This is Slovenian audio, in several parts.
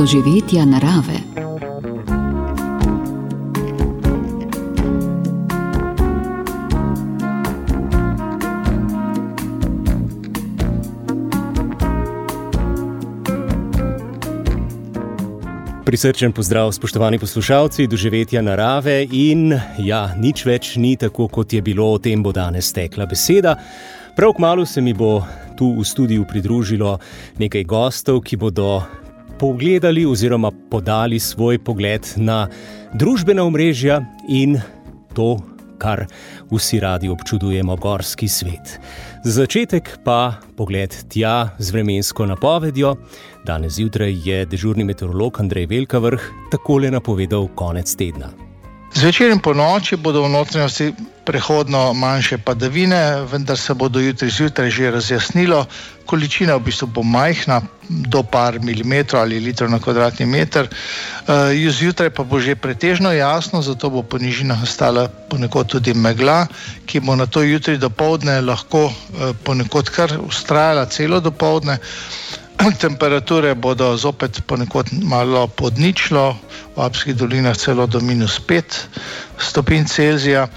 doživetja narave. Prisrčen pozdrav, spoštovani poslušalci, doživetja narave in ja, nič več ni tako, kot je bilo, o tem bo danes tekla beseda. Prav kmalo se mi bo tu v studiu pridružilo nekaj gostov, ki bodo pogledali oziroma podali svoj pogled na družbena omrežja in to, kar vsi radi občudujemo, gorski svet. Za začetek pa pogled tja z vremensko napovedjo. Danes zjutraj je dežurni meteorolog Andrej Velkavrh takole napovedal konec tedna. Zvečer in po noči bodo v notranjosti prehodno manjše padavine, vendar se bo do jutri zjutraj že razjasnilo. Količina v bistvu bo majhna, do par milimetrov ali litrov na kvadratni meter. Uh, zjutraj pa bo že pretežno jasno, zato bo po nižinah ostala ponekod tudi megla, ki bo na to jutri do povdne lahko uh, ponekod kar ustrajala celo do povdne. Temperature bodo zopet ponekod malo podničlo, v Alpskih dolinah celo do minus 5 stopinj Celzija.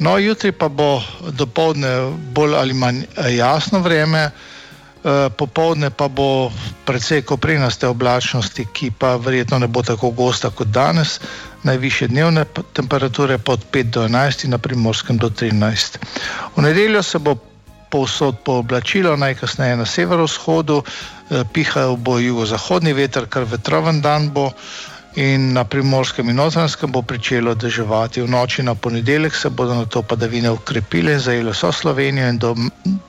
No, jutri pa bo do povdne bolj ali manj eh, jasno vreme, eh, popovdne pa bo precej koprenaste oblačnosti, ki pa verjetno ne bo tako gosta kot danes. Najviše dnevne temperature pa od 5 do 11, na primorskem do 13. V nedeljo se bo povsod pooblačilo, najkasneje na severovzhodu, eh, pihajal bo jugozahodni veter, kar vetroven dan bo. In na primorskem in notranjskem bo začelo deževati. V noči na ponedeljek se bodo na to padavine ukrepile in zajele vso Slovenijo, in do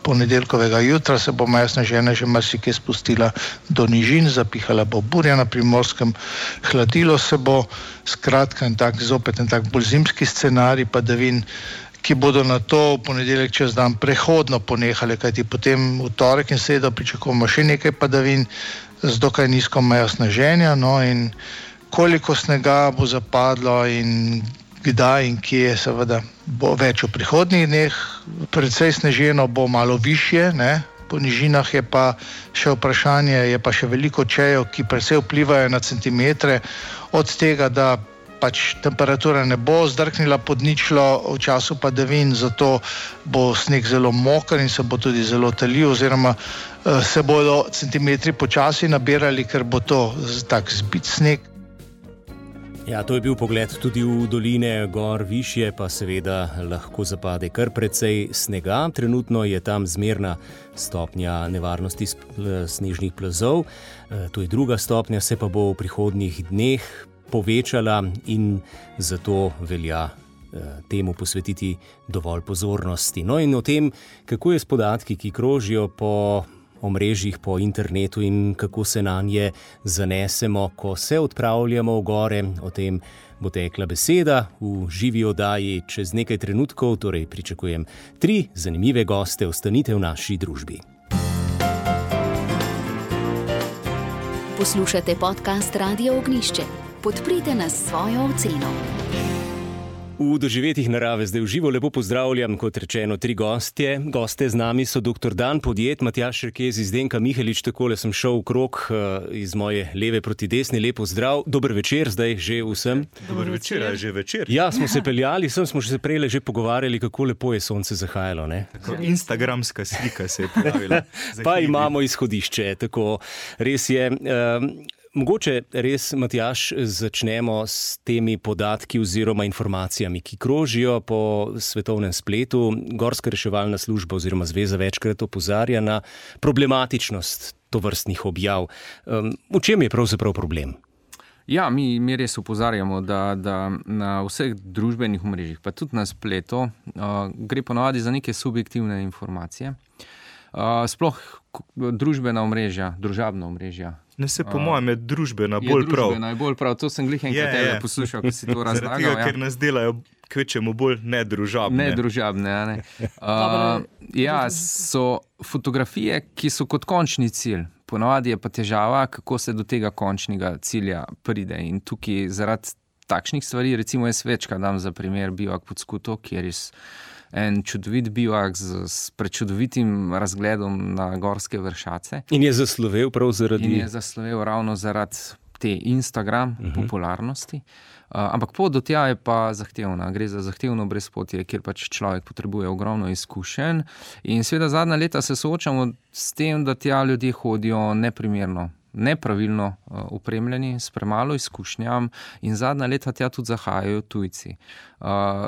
ponedeljkovega jutra se bo majhna žena že marsikaj spustila do nižin, zapihala bo burja na primorskem, hladilo se bo, skratka, in tak, zopet en tak bolj zimski scenarij padavin ki bodo na to v ponedeljek čez dan prehodno ponehali, kajti potem v torek in sredo pričakujemo še nekaj padavin z dokaj nizko mejo sneženja. No, in koliko snega bo zapadlo in kdaj in kje, seveda bo več v prihodnjih dneh, predvsej sneženo bo malo više. Ne? Po nižinah je pa še vprašanje, je pa še veliko čejev, ki predvsej vplivajo na centimetre, od tega, da pač temperatura ne bo zdrknila pod ničlo v času padavin, zato bo sneg zelo moker in se bo tudi zelo talil, oziroma uh, se bodo centimetri počasi nabirali, ker bo to tak zbit sneg. Ja, to je bil pogled tudi v doline, gor više, pa seveda lahko zapade kar precej snega. Trenutno je tam zmerna stopnja nevarnosti snežnih plazov, eh, to je druga stopnja, se pa bo v prihodnjih dneh povečala in zato velja eh, temu posvetiti dovolj pozornosti. No, in o tem, kako je s podatki, ki krožijo po omrežjih, po internetu in kako se na nje zanesemo, ko se odpravljamo v gore, o tem bo tekla beseda v živi oddaji čez nekaj trenutkov, torej pričakujem tri zanimive goste, ostanite v naši družbi. Poslušate podcast Radio Ognišče podprite nas svojo oceno. V doživetih narave zdaj v živo lepo pozdravljam, kot rečeno, tri gostje. Goste z nami so dr. Dan podjet, Matjaš Šerkez iz Denka Mihelič, takole sem šel v krog uh, iz moje leve proti desni. Lepo zdrav, dober večer, zdaj že vsem. Dober večer, je že večer. Ja, smo se peljali, sem smo se prej že pogovarjali, kako lepo je sonce zahajalo. Instagramska slika se je pojavila. pa imamo izhodišče, tako res je. Uh, Mogoče res, Matjaš, začnemo s temi podatki oziroma informacijami, ki krožijo po svetovnem spletu. Gorska reševalna služba oziroma zveza večkrat opozarja na problematičnost tovrstnih objav. V čem je pravzaprav problem? Ja, mi, mi res opozarjamo, da, da na vseh družbenih mrežah, pa tudi na spletu, uh, gre ponovadi za neke subjektivne informacije. Uh, sploh družbena omrežja, družabna omrežja, Ne se po mojem, je družbena je bolj prav. Družbena je bolj prav, to sem glih enkrat yeah, poslušal, ko si to razlagal. Tega, ja. Ker nas delajo kvečemu bolj nedružabne. Nedružabne, ne. uh, ja, so fotografije, ki so kot končni cilj. Ponovadi je pa težava, kako se do tega končnega cilja pride. In tukaj zaradi takšnih stvari, recimo jaz večkrat dam za primer bivak pod skuto, kjer je en čudovit bivak z, z prečudovitim razgledom na gorske vršace. In je zaslovel prav zaradi tega? In je zaslovel ravno zaradi te Instagram uh -huh. popularnosti. Uh, ampak pot do tja je pa zahtevna, gre za zahtevno brezpotje, kjer pač človek potrebuje ogromno izkušenj. In seveda zadnja leta se soočamo s tem, da tja ljudje hodijo neprimerno nepravilno uh, upremljeni, s premalo izkušnjami, in zadnja leta tja tudi zahajajo tujci. Uh,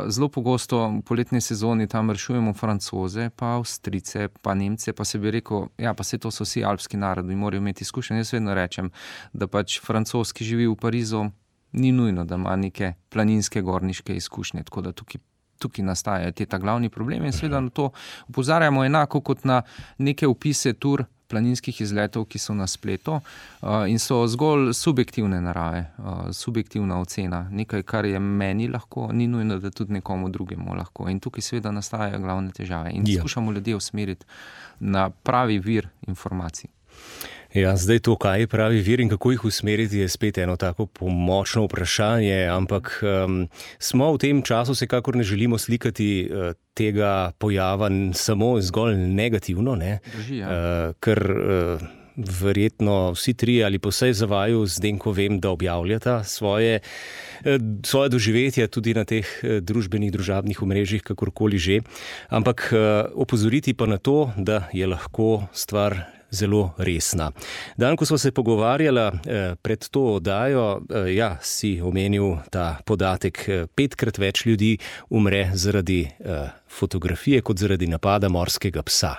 zelo pogosto v poletni sezoni tam rešujemo francoze, pa avstrice, pa nemce, pa se bi rekel, ja, pa se to so vsi alpski narodi, morajo imeti izkušnje. Jaz vedno rečem, da pač francoz, ki živi v Parizu, ni nujno, da ima neke planinske, gorniške izkušnje. Tako da tukaj. Tukaj nastajajo ti ta glavni problemi, in seveda na to upozarjamo enako kot na neke opise tur, planinskih izletov, ki so na spletu uh, in so zgolj subjektivne narave, uh, subjektivna ocena. Nekaj, kar je meni lahko, ni nujno, da tudi nekomu drugemu lahko. In tukaj seveda nastajajo glavne težave. In ja. skušamo ljudi usmeriti na pravi vir informacij. Ja, zdaj to, kaj je pravi vir in kako jih usmeriti, je spet eno tako pomočno vprašanje, ampak um, smo v tem času, se kakor ne želimo slikati uh, tega pojava samo zgolj negativno, ne? Drži, ja. uh, ker uh, verjetno vsi tri ali pa vse zavaju z tem, ko vem, da objavljata svoje, uh, svoje doživetja tudi na teh uh, družbenih, družabnih omrežjih, kakorkoli že. Ampak uh, opozoriti pa na to, da je lahko stvar zelo resna. Dan, ko smo se pogovarjali eh, pred to oddajo, eh, ja, si omenil ta podatek: eh, petkrat več ljudi umre zaradi fotografije kot zaradi napada morskega psa.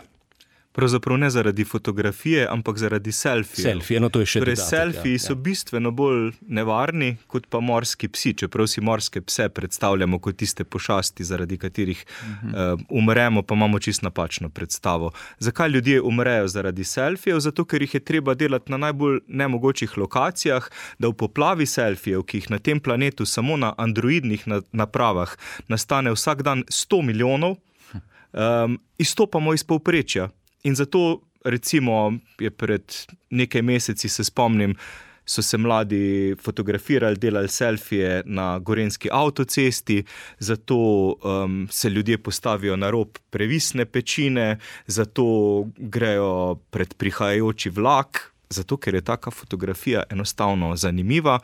Pravzaprav ne zaradi fotografije, ampak zaradi selfijev. Selfije, no to je še torej, dodatek, selfiji ja, so ja. bistveno bolj nevarni kot pa morski psi, čeprav si morske pse predstavljamo kot tiste pošasti, zaradi katerih uh -huh. uh, umremo, pa imamo čist napačno predstavo. Zakaj ljudje umrejo zaradi selfijev? Zato, ker jih je treba delati na najbolj nemogočih lokacijah, da v poplavi selfijev, ki jih na tem planetu samo na androidnih napravah nastane vsak dan 100 milijonov, um, izstopamo iz povprečja. In zato, recimo, je pred nekaj meseci, se spomnim, so se mladi fotografirali, delali selfije na gorenski avtocesti, zato um, se ljudje postavijo na rob previsne pečine, zato grejo pred prihajajoči vlak, zato ker je taka fotografija enostavno zanimiva,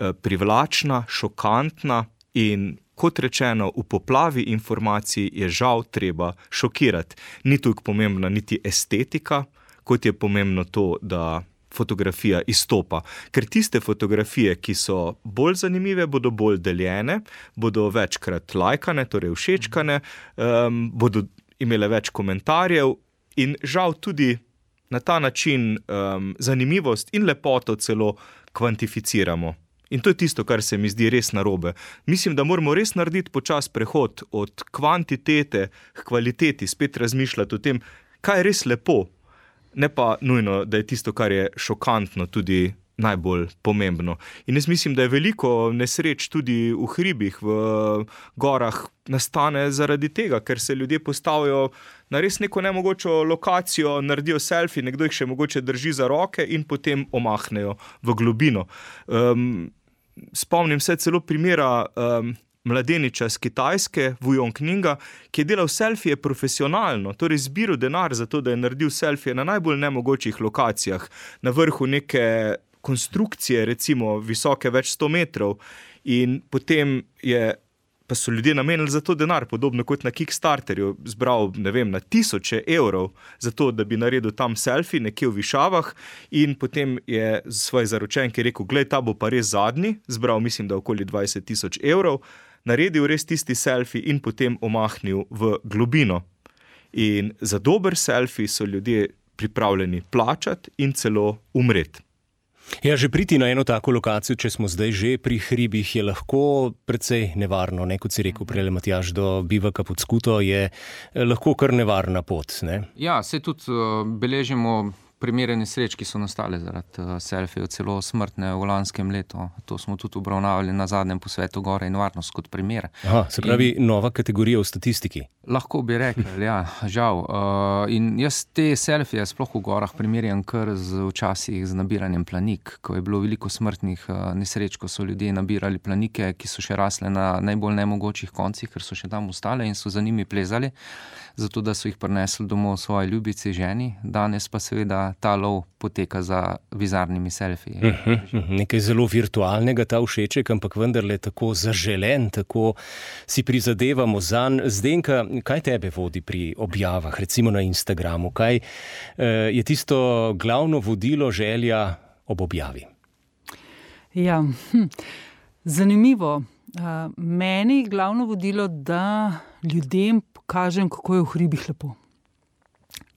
eh, privlačna, šokantna in kot rečeno, v poplavi informacij je žal treba šokirati. Ni tu pomembna niti estetika, kot je pomembno to, da fotografija izstopa. Ker tiste fotografije, ki so bolj zanimive, bodo bolj deljene, bodo večkrat lajkane, torej všečkane, um, bodo imele več komentarjev in žal tudi. Na ta način um, zanimivost in lepoto celo kvantificiramo. In to je tisto, kar se mi zdi res narobe. Mislim, da moramo res narediti počas prehod od kvantitete k kvaliteti, spet razmišljati o tem, kaj je res lepo, ne pa nujno, da je tisto, kar je šokantno, tudi najbolj pomembno. In jaz mislim, da je veliko nesreč tudi v hribih, v gorah, nastane zaradi tega, ker se ljudje postavijo na res neko nemogočo lokacijo, naredijo selfi, nekdo jih še mogoče drži za roke in potem omahnejo v globino. Um, spomnim se celo primera um, mladeniča iz Kitajske, Vujong Kninga, ki je delal selfije profesionalno, torej zbiral denar za to, da je naredil selfije na najbolj nemogočih lokacijah, na vrhu neke konstrukcije, recimo visoke več sto metrov, in potem je pa so ljudje namenili za to denar, podobno kot na Kickstarterju, zbral vem, na tisoče evrov to, da bi naredil tam selfi nekje v Višavah, in potem je svoj zaročenki rekel: Glej, ta bo pa res zadnji, zbral mislim, da okoli 20 tisoč evrov, naredil res tisti selfi in potem omahnil v globino. In za dober selfi so ljudje pripravljeni plačati in celo umreti. Ja, že priti na eno tako lokacijo, če smo zdaj že pri hribih, je lahko precej nevarno. Ne? Kot si rekel, prej Matjaš, do bivaka pod skuto je eh, lahko kar nevarna pot. Ne? Ja, se tudi uh, beležimo primere nesreč, ki so nastale zaradi uh, selfijev, celo smrtne v lanskem letu. To smo tudi obravnavali na zadnjem posvetu Gore in varnost kot primer. Aha, se pravi, in, nova kategorija v statistiki. Lahko bi rekli, ja, žal. Uh, in jaz te selfije, sploh v gorah, primerjam kar z včasih z nabiranjem planik, ko je bilo veliko smrtnih uh, nesreč, ko so ljudje nabirali planike, ki so še rasle na najbolj nemogočih koncih, ker so še tam ostale in so za njimi plezali zato da so jih prinesli domov svoje ljubice, ženi. Danes pa seveda ta lov poteka za bizarnimi selfiji. Uh -huh, uh -huh. Nekaj zelo virtualnega, ta všeček, ampak vendarle tako zaželen, tako si prizadevamo za njega. Zdenka, kaj tebe vodi pri objavah, recimo na Instagramu? Kaj uh, je tisto glavno vodilo, želja ob objavi? Ja, hm. Zanimivo. Uh, meni je glavno vodilo, da ljudem pokažem, kako je v hribih lepo.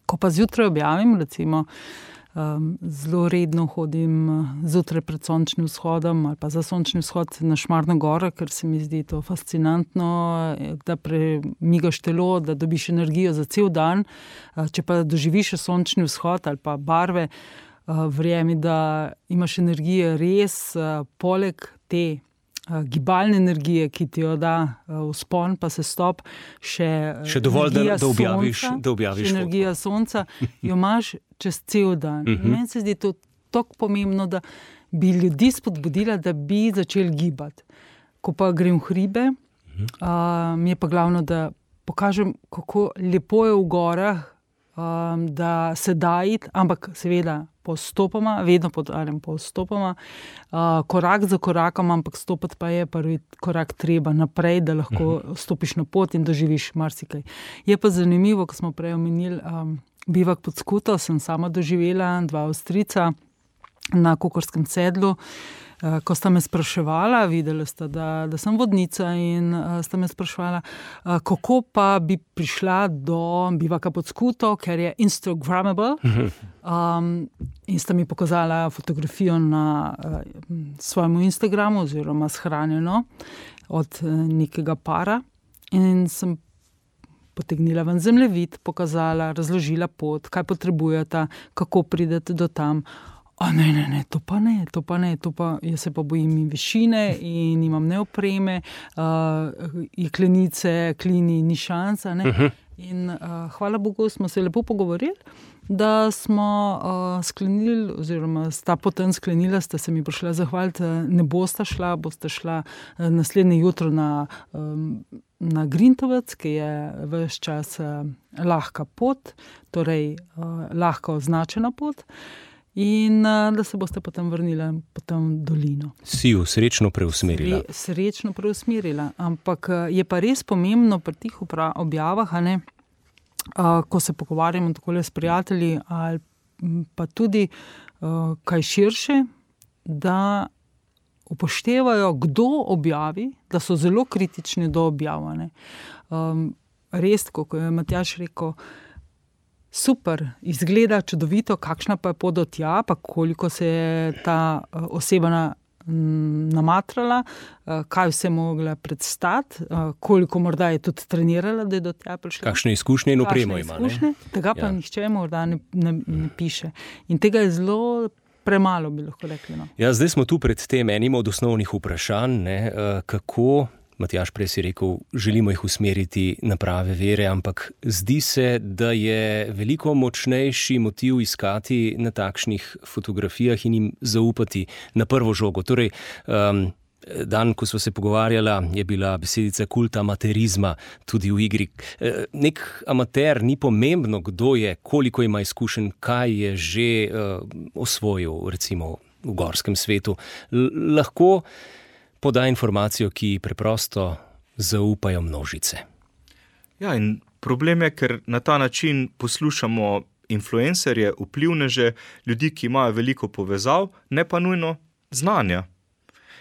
Ko pa zjutraj objavim, recimo, um, zelo redno hodim zjutraj pred sončnim vzhodom ali pa za sončni vzhod na Šmarno goro, ker se mi zdi to fascinantno, da premigaš telo, da dobiš energijo za cel dan. Uh, če pa doživiš sončni vzhod ali pa barve. Uh, Verjemi, da imaš energijo res, uh, poleg te gibalne energije, ki ti jo da vzpon, uh, pa se stop, še, še dovolj, da, da objaviš. Sonca, da objaviš energija sonca, jo imaš čez cel dan. Mhm. Meni se zdi to tako pomembno, da bi ljudi spodbudila, da bi začeli gibati. Ko pa grem v hribe, uh, mi je pa glavno, da pokažem, kako lepo je v gorah. Um, da se da iti, ampak seveda postopoma, vedno podarjam postopoma, uh, korak za korakom, ampak stopiti pa je prvi korak treba naprej, da lahko -huh. stopiš na pot in doživiš marsikaj. Je pa zanimivo, ko smo prej omenili um, bivak pod skuto, sem sama doživela dva avstrica na Kokorskem sedlu. Uh, ko sta me spraševala, videla sta, da, da sem vodnica, in uh, sta me spraševala, uh, kako pa bi prišla do bivaka pod skuto, ker je Instagramable. Um, in sta mi pokazala fotografijo na uh, svojem Instagramu, oziroma shranjeno od uh, nekega para. In sem potegnila ven zemljevid, pokazala, razložila pot, kaj potrebujete, kako pridete do tam. A ne, ne, ne, to pa ne, to pa ne, to pa jaz se pa bojim višine in imam neopreme, uh, jeklenice, klini, ni šansa. Uh -huh. In uh, hvala Bogu, smo se lepo pogovorili, da smo uh, sklenili, oziroma sta potem sklenila, da se mi prišla zahvaliti, ne boste šla, boste šla uh, naslednje jutro na. Um, Na Grintovec, ki je vse čas uh, lahka pot, torej uh, lahko označena pot, in uh, da se boste potem vrnili v dolino. Si jo srečno preusmerila. Sre, srečno preusmerila. Ampak je pa res pomembno pri teh objavah, ne, uh, ko se pogovarjamo tako s prijatelji, ali pa tudi uh, kaj širše, da upoštevajo, kdo objavi, da so zelo kritični do objavljanja. Um, res, kot je Matjaš rekel, super, izgleda čudovito, kakšna pa je pot do tja, pa koliko se je ta uh, oseba na. Namatrala, kaj vse je mogla predstaviti, koliko morda je tudi trenirala, da je do tega prišla. Kakšne izkušnje in opremo ima. Tega pa ja. nihče morda ne, ne, ne piše. In tega je zelo premalo, bi lahko rekli. No. Ja, zdaj smo tu pred tem enim od osnovnih vprašanj, ne, kako. Matjaš, prej si rekel, želimo jih usmeriti na prave vere, ampak zdi se, da je veliko močnejši motiv iskati na takšnih fotografijah in jim zaupati na prvo žogo. Torej, um, dan, ko smo se pogovarjali, je bila besedica kulta amaterizma tudi v igri. Nek amater ni pomembno, kdo je, koliko ima izkušenj, kaj je že uh, osvojil, recimo v gorskem svetu. L lahko poda informacijo, ki preprosto zaupajo množice. Ja, in problem je, ker na ta način poslušamo influencerje, vplivneže, ljudi, ki imajo veliko povezav, ne pa nujno znanja.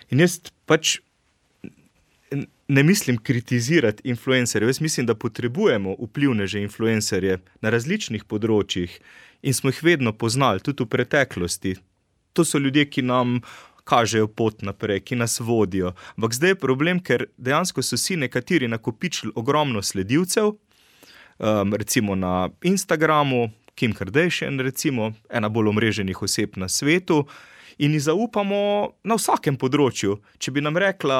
In jaz pač ne mislim kritizirati influencerjev, jaz mislim, da potrebujemo vplivneže influencerje na različnih področjih in smo jih vedno poznali, tudi v preteklosti. To so ljudje, ki nam kažejo pot naprej, ki nas vodijo. Ampak zdaj je problem, ker dejansko so si nekateri nakopičili ogromno sledilcev, um, recimo na Instagramu, Kim Kardashian, recimo, ena bolj omreženih oseb na svetu. In ji zaupamo na vsakem področju. Če bi nam rekla,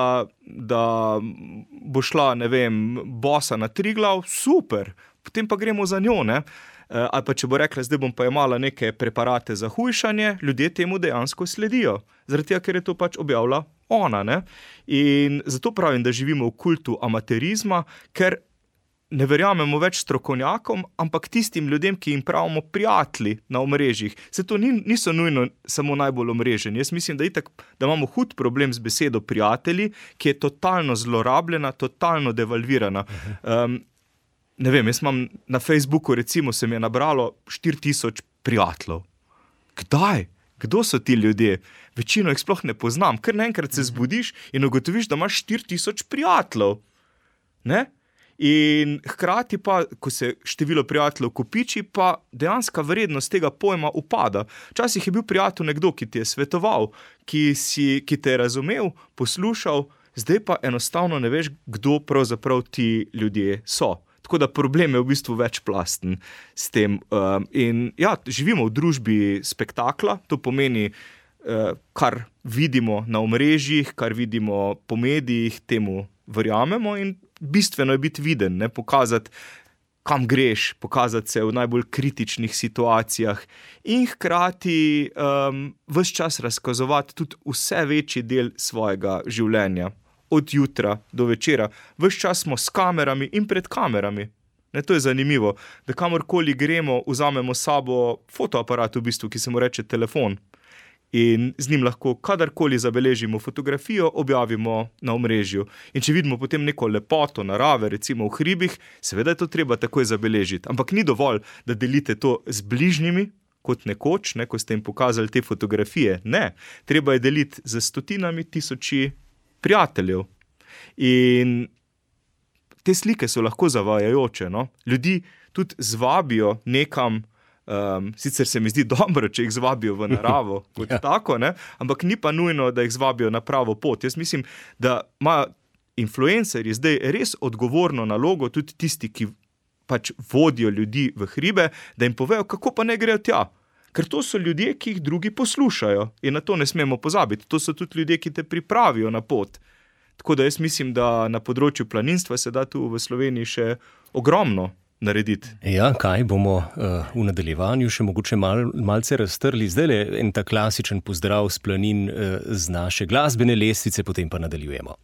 da bo šla, ne vem, bosa na tri glav, super, potem pa gremo za njo. Ne? Ali pa če bo rekla, zdaj bom pa imala neke preparate za hujšanje, ljudje temu dejansko sledijo. Zaradi tega, ker je to pač objavila ona. Ne? In zato pravim, da živimo v kultu amaterizma, ker ne verjamemo več strokovnjakom, ampak tistim ljudem, ki jim pravimo prijatelji na omrežjih. Se to ni, niso nujno samo najbolj omreženi. Jaz mislim, da, itak, da imamo hud problem z besedo prijatelji, ki je totalno zlorabljena, totalno devalvirana. Um, ne vem, jaz imam na Facebooku, recimo, se mi je nabralo 4000 prijateljev. Kdaj? Kdo so ti ljudje? Večino jih sploh ne poznam, ker naenkrat se zbudiš in ugotoviš, da imaš 4000 prijateljev. Ne? In hkrati, pa, ko se število prijateljev kopiči, pa dejansko vrednost tega pojma upada. Včasih je bil prijatelj nekdo, ki ti je svetoval, ki, si, ki te je razumel, poslušal, zdaj pa enostavno ne veš, kdo pravzaprav ti ljudje so. Tako da problem je v bistvu večplasten s tem. Um, in ja, živimo v družbi spektakla, to pomeni, uh, kar vidimo na omrežjih, kar vidimo po medijih, temu verjamemo. In bistveno je biti viden, ne pokazati, kam greš, pokazati se v najbolj kritičnih situacijah, in hkrati um, vse čas razkazovati tudi vse večji del svojega življenja od jutra do večera, vse čas smo s kamerami in pred kamerami. Ne, to je zanimivo, da kamorkoli gremo, vzamemo s sabo fotoaparat, v bistvu, ki se mu reče telefon. In z njim lahko kadarkoli zabeležimo fotografijo, objavimo na omrežju. In če vidimo potem neko lepoto narave, recimo v hribih, seveda je to treba takoj zabeležiti. Ampak ni dovolj, da delite to z bližnjimi, kot nekoč, ne, ko ste jim pokazali te fotografije. Ne, treba je deliti z stotinami, tisoči prijateljev. In te slike so lahko zavajajoče. No? Ljudi tudi zvabijo nekam. Um, sicer se mi zdi dobro, če jih zvabijo v naravo, kot ja. tako, ne? ampak ni pa nujno, da jih zvabijo na pravo pot. Jaz mislim, da ima influencerji zdaj res odgovorno nalogo, tudi tisti, ki pač vodijo ljudi v hribe, da jim povejo, kako pa ne grejo tja. Ker to so ljudje, ki jih drugi poslušajo in na to ne smemo pozabiti. To so tudi ljudje, ki te pripravijo na pot. Tako da jaz mislim, da na področju planinstva se da tu v Sloveniji še ogromno. Narediti. Ja, kaj bomo uh, v nadaljevanju še mogoče mal, malce razstrli? Zdaj le en ta klasičen pozdrav s planin uh, z naše glasbene lestvice, potem pa nadaljujemo.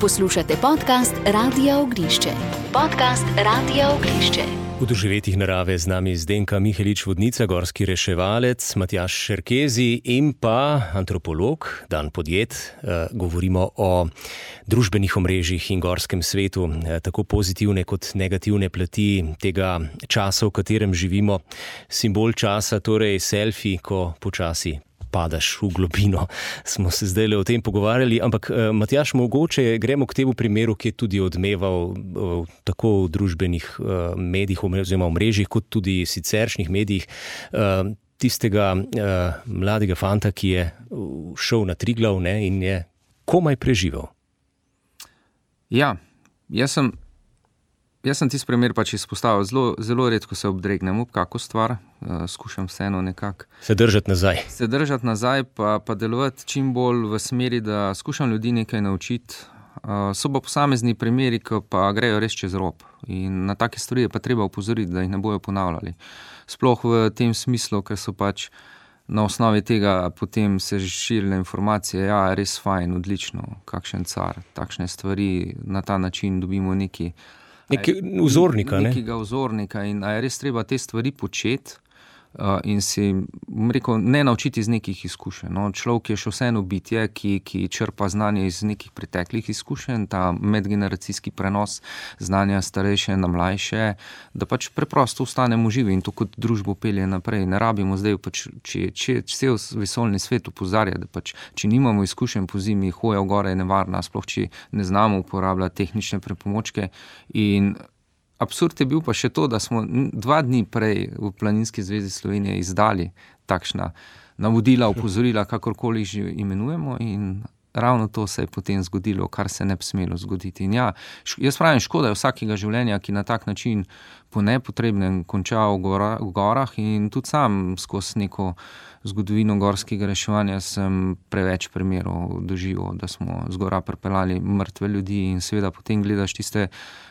Poslušate podcast Radio Ognišče. Podcast Radio Ognišče. V doživetih narave z nami Zdenka Mihelič, vodnica, gorski reševalec, Matjaš Šerkezi in pa antropolog Dan Podjet. Eh, govorimo o družbenih omrežjih in gorskem svetu, eh, tako pozitivne kot negativne plati tega časa, v katerem živimo. Simbol časa, torej selfie, ko počasi padaš v globino. Smo se zdaj le o tem pogovarjali, ampak eh, Matjaš, mogoče gremo k temu primeru, ki je tudi odmeval eh, tako v družbenih eh, medijih, oziroma v mrežjih, kot tudi v siceršnjih medijih. Tistega mladega fanta, ki je šel na Triglav ne, in je komaj preživel. Ja, jaz sem Jaz sem tisti primer pač izpostavil. Zelo, zelo redko se obdregnem ob kakšno stvar, uh, skušam vseeno nekako. Se držati nazaj. Se držati nazaj, pa, pa delovati čim bolj v smeri, da skušam ljudi nekaj naučiti. Uh, so pa posamezni primeri, ki pa grejo res čez rob. In na take stvari je pa treba upozoriti, da jih ne bojo ponavljali. Sploh v tem smislu, ker so pač na osnovi tega potem se širile informacije, da ja, je res fajn, odlično, kakšen car, takšne stvari na ta način dobimo neki nekega vzornika. Nekega ne? vzornika in je res treba te stvari početi. Uh, in si rekel, ne naučiti iz nekih izkušenj. No, človek je še vseeno bitje, ki, ki črpa znanje iz nekih preteklih izkušenj, ta medgeneracijski prenos znanja starejše na mlajše, da pač preprosto ostanemo živi in to kot družbo pelje naprej. Ne rabimo zdaj, pač, če, če, če cel vesoljni svet upozarja, da pač, če nimamo izkušenj po zimi, hoja v gore je nevarna, sploh če ne znamo uporabljati tehnične pripomočke. Absurd je bil pa še to, da smo dva dni prej v Planinski zvezi Slovenije izdali takšna navodila, upozorila, kakorkoli že imenujemo. In ravno to se je potem zgodilo, kar se ne bi smelo zgoditi. Ja, jaz pravim, škoda je vsakega življenja, ki na tak način po nepotrebnem končal v, gora, v gorah in tudi sam skozi neko zgodovino gorskega reševanja sem preveč primerov doživel, da smo z gora pripeljali mrtve ljudi in seveda potem gledaš tiste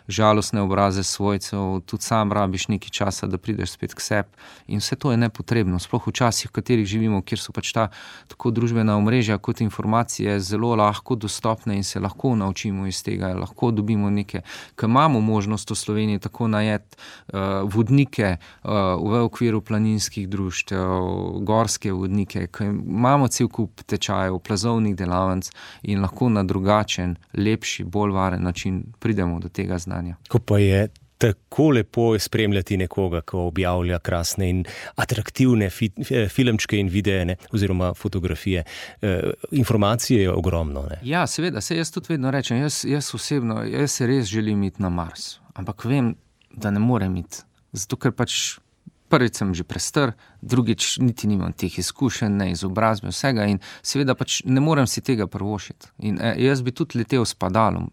žalostne obraze svojcev, tudi sam rabiš nekaj časa, da prideš spet k sebi in vse to je nepotrebno. Sploh v časih, v katerih živimo, kjer so pač ta tako družbena omrežja kot informacije zelo lahko dostopne in se lahko naučimo iz tega, lahko dobimo nekaj, ker imamo možnost v Sloveniji tako najeti vodnike uh, v okviru planinskih društev, gorske vodnike, ki imamo cel kup tečajev, plazovnih delavnic in lahko na drugačen, lepši, bolj varen način pridemo do tega znanja. Ko pa je tako lepo spremljati nekoga, ki objavlja krasne in atraktivne fi filmčke in videe, ne, oziroma fotografije, e, informacije je ogromno. Ne. Ja, seveda, se jaz tudi vedno rečem, jaz, jaz osebno, jaz se res želim iti na Mars, ampak vem, da ne morem iti. Zato, ker pač prvič sem že prestar, drugič niti nimam teh izkušenj, ne izobrazbe, vsega in seveda pač ne morem si tega prvošiti. In e, jaz bi tudi letel s padalom.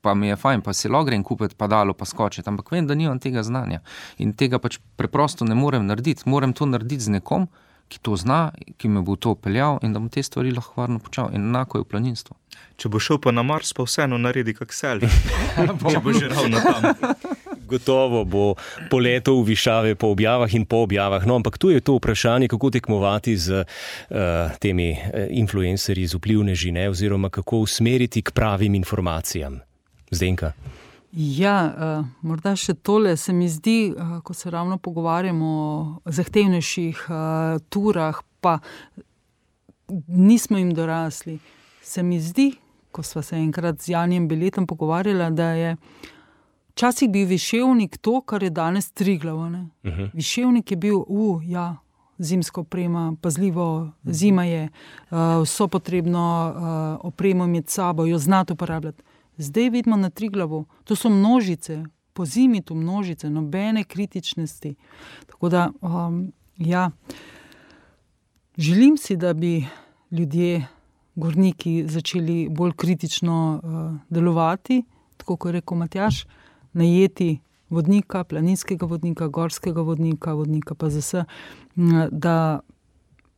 Pa mi je fajn, pa si logrem kupiti padalo, pa skočiti, ampak vem, da nimam tega znanja in tega pač preprosto ne morem narediti. Moram to narediti z nekom, ki to zna, ki me bo to peljal in da bom te stvari lahko varno počel. In enako je v planinstvu. Če bo šel pa na Mars, pa vseeno naredi kak selfie. Če bo že ravno tam gotovo bo poletel v višave po objavah in po objavah. No, ampak tu je to vprašanje, kako tekmovati z uh, temi eh, influencerji, z vplivneži, ne, oziroma kako usmeriti k pravim informacijam. Zdenka. Ja, uh, morda še tole se mi zdi, uh, ko se ravno pogovarjamo o zahtevnejših uh, turah, pa nismo jim dorasli. Se mi zdi, ko smo se enkrat z Janjem Beletom pogovarjali, da je uh, Včasih je bil viševnik to, kar je danes tri glavne. Uh -huh. Viševnik je bil, uh, ja, zimsko oprema, pazljivo, zima je, uh, vso potrebno uh, opremo med sabo, jo znati uporabljati. Zdaj vidimo na tri glavo, to so množice, po zimi tu množice, nobene kritičnosti. Tako da, um, ja, želim si, da bi ljudje, gorniki, začeli bolj kritično uh, delovati, tako kot je rekel Matjaš. Uh, najeti vodnika, planinskega vodnika, gorskega vodnika, vodnika pa za vse, da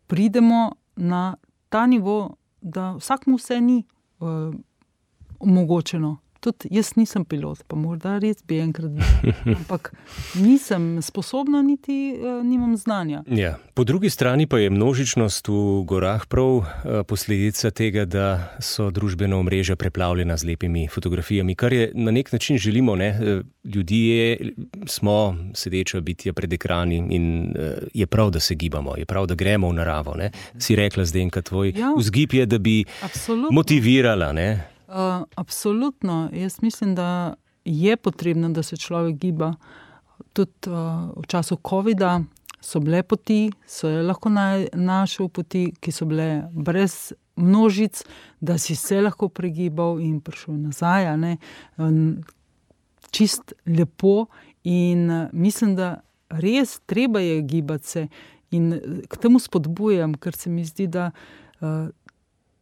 pridemo na ta nivo, da vsakmu vse ni uh, omogočeno. Tudi jaz nisem pilot, pa morda res bi enkrat bil. Ampak nisem sposobna, niti uh, nimam znanja. Ja. Po drugi strani pa je množičnost v gorah prav uh, posledica tega, da so družbena omrežja preplavljena z lepimi fotografijami, kar je na nek način želimo. Ne? Eh, ljudje smo sedeča bitja pred ekrani in uh, je prav, da se gibamo, je prav, da gremo v naravo. Ne? Si rekla, zdaj, da tvoj ja. vzgib je, da bi Absolutno. motivirala. Ne? Uh, absolutno. Jaz mislim, da je potrebno, da se človek giba. Tudi uh, v času COVID-a so bile poti, so lahko naj, našel poti, ki so bile brez množic, da si se lahko pregibal in prišel nazaj. Um, čist lepo. In uh, mislim, da res treba je gibati se in k temu spodbujam, ker se mi zdi, da uh,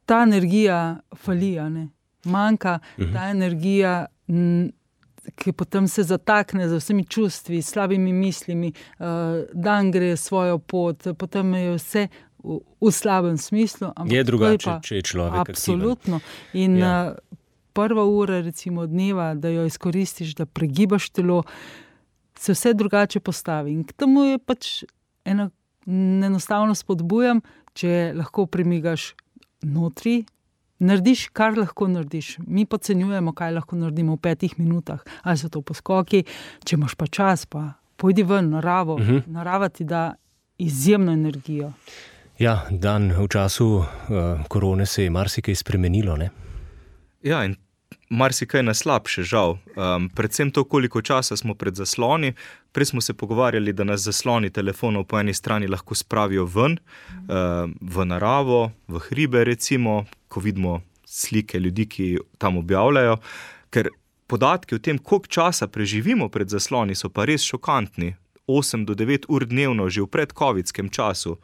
ta energija falija manjka mhm. ta energija, ki potem se zatakne z vsemi čustvi, slabimi mislimi, uh, dan gre svojo pot, potem je vse v, v slabem smislu. Je drugače, pa, če je človek. Absolutno. Aktiven. In ja. uh, prva ura, recimo, dneva, da jo izkoristiš, da pregibaš telo, se vse drugače postavi. In k temu je pač eno, enostavno spodbujam, če lahko premigaš notri, narediš, kar lahko narediš. Mi podcenjujemo, kaj lahko naredimo v petih minutah, ali so to poskoki, če imaš pa čas, pa pojdi ven, naravo, uh mhm. -huh. narava ti da izjemno energijo. Ja, dan v času uh, korone se je marsikaj spremenilo. Ne? Ja, in marsikaj na slabše, žal. Um, predvsem to, koliko časa smo pred zasloni. Prej smo se pogovarjali, da nas zasloni telefonov po eni strani lahko spravijo ven, uh, v naravo, v hribe, recimo, ko vidimo slike ljudi, ki tam objavljajo. Ker podatki o tem, koliko časa preživimo pred zasloni, so pa res šokantni. 8 do 9 ur dnevno, že v predkovidskem času.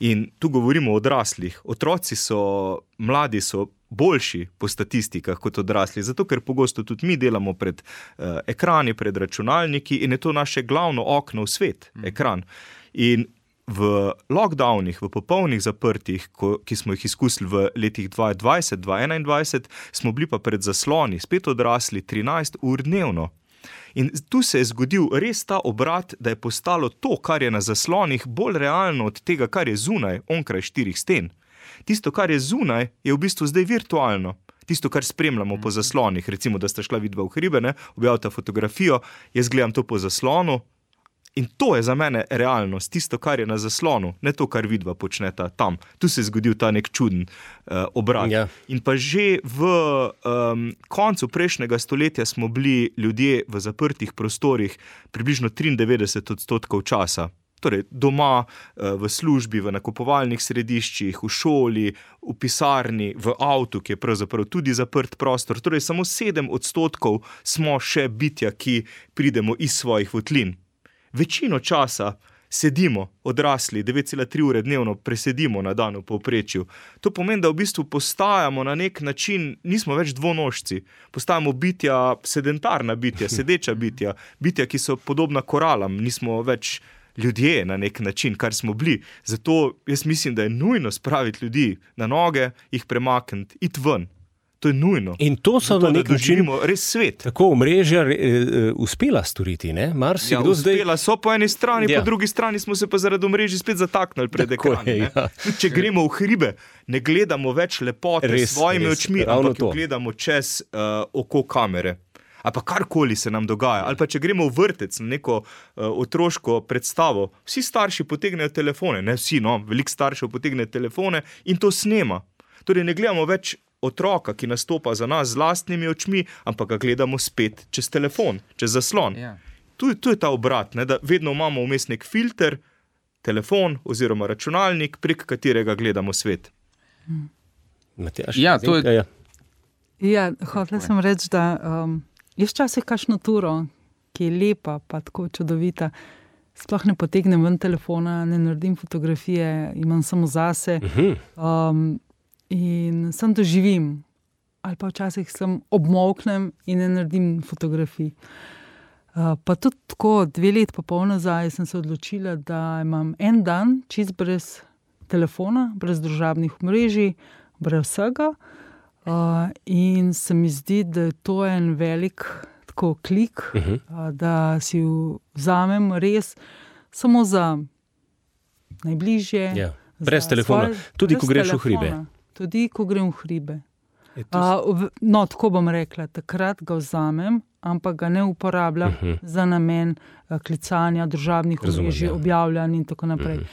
In tu govorimo o odraslih. Otroci so, mladi so boljši po statistikah kot odrasli, zato ker pogosto tudi mi delamo pred uh, ekrani, pred računalniki in je to naše glavno okno v svet, mm. ekran. In v lockdownih, v popolnih zaprtih, ko, ki smo jih izkusili v letih 2020-2021, smo bili pa pred zasloni, spet odrasli 13 ur dnevno. In tu se je zgodil res ta obrat, da je postalo to, kar je na zaslonih, bolj realno od tega, kar je zunaj, onkraj štirih sten. Tisto, kar je zunaj, je v bistvu zdaj virtualno. Tisto, kar spremljamo po zaslonih, recimo, da sta šla vidva v hribe, objavita fotografijo, jaz gledam to po zaslonu, In to je za mene realnost, tisto, kar je na zaslonu, ne to, kar vidva počneta tam. Tu se je zgodil ta nek čuden uh, obrat. Ja. In pa že v um, koncu prejšnjega stoletja smo bili ljudje v zaprtih prostorih približno 93 odstotkov časa. Torej, doma, eh, v službi, v nakupovalnih središčih, v šoli, v pisarni, v avtu, ki je pravzaprav tudi zaprt prostor. Torej, samo sedem odstotkov smo še bitja, ki pridemo iz svojih votlin večino časa sedimo, odrasli, 9,3 ure dnevno presedimo na dan v povprečju. To pomeni, da v bistvu postajamo na nek način, nismo več dvonožci, postajamo bitja, sedentarna bitja, sedeča bitja, bitja, ki so podobna koralam, nismo več. Ljudje na nek način, kar smo bili. Zato jaz mislim, da je nujno spraviti ljudi na noge, jih premakniti, iti ven, To je nujno. In to so na nek način res svet. Tako omrežja uh, uspela storiti. Ja, uspela zdaj... so po eni strani, ja. po drugi strani smo se pa zaradi omrežja spet zataknili pred ekranom. Ja. Če gremo v hribe, ne gledamo več lepote s svojimi res, očmi, ampak to. gledamo čez uh, oko kamere. Ali pa karkoli se nam dogaja, ali pa če gremo v vrtec na neko uh, otroško predstavo, vsi starši potegnejo telefone, ne vsi, no, veliko staršev potegne telefone in to snema. Torej, ne gledamo več otroka, ki nastopa za nas z vlastnimi očmi, ampak ga gledamo spet čez telefon, čez zaslon. Ja. Tu, tu je ta obrat, ne, da vedno imamo vmes nek filter, telefon oziroma računalnik, prek katerega gledamo svet. Hmm. Matjaž, ja, to je. Ja, ja hotel sem reči, da um, je včasih kašno turo, ki je lepa, pa tako čudovita. Sploh ne potegnem ven telefona, ne naredim fotografije, imam samo zase. Mhm. Um, in sem doživim, ali pa včasih sem obmoknem in ne naredim fotografij. Uh, pa tudi tako, dve leti pa pol nazaj sem se odločila, da imam en dan čist brez telefona, brez družabnih mrež, brez vsega. Uh, in se mi zdi, da je to en velik tako, klik, uh -huh. uh, da si vzamem res samo za najbližje. Ja, brez telefona, svoj, tudi brez ko greš telefona. v hribe tudi ko grem v hribe. Uh, no, tako bom rekla, takrat ga vzamem, ampak ga ne uporabljam uh mhm. -huh. za namen uh, klicanja, državnih omrežij, ja. objavljanja in tako naprej. Uh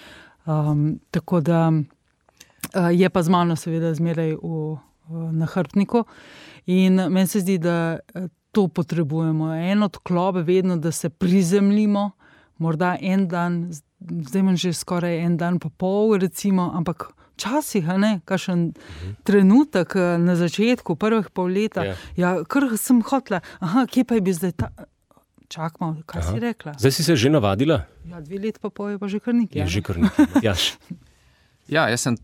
-huh. um, tako da uh, je pa z mano, seveda, zmeraj v, uh, na hrbtniku. In meni se zdi, da uh, to potrebujemo. En odklop, vedno, da se prizemljimo, morda en dan, zdaj imam že skoraj en dan, pa pol, recimo, ampak včasih, kakšen uh -huh. trenutek eh, na začetku, prvih pol leta, yeah. Ja. ja, kar sem hotla, aha, kje pa je bil zdaj ta. Čakamo, kaj aha. si rekla. Zdaj si se že navadila? Ja, dve leti pa poje, pa že kar nekaj. Je že kar nekaj. Ja. ja, jaz sem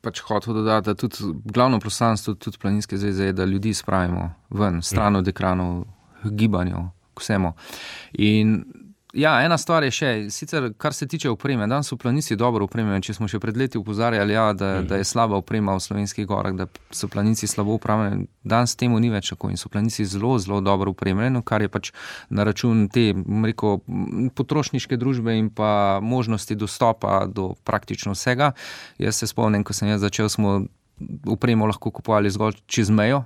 pač hotel dodati, da tudi glavno poslanstvo tudi planinske zveze je, da ljudi spravimo ven, stran od ekranov, gibanju, vsemu. In Ja, ena stvar je še, sicer, kar se tiče opreme. Danes so planinci dobro opremljeni. Če smo še pred leti upozarjali, ja, da, mm. da je slaba oprema v slovenskih gorah, da so planinci slabo upravljeni, danes temu ni več tako in so planinci zelo, zelo dobro upremljeni, kar je pač na račun te rekel, potrošniške družbe in pa možnosti dostopa do praktično vsega. Jaz se spomnim, ko sem jaz začel, smo upremo lahko kupovali zgolj čez mejo,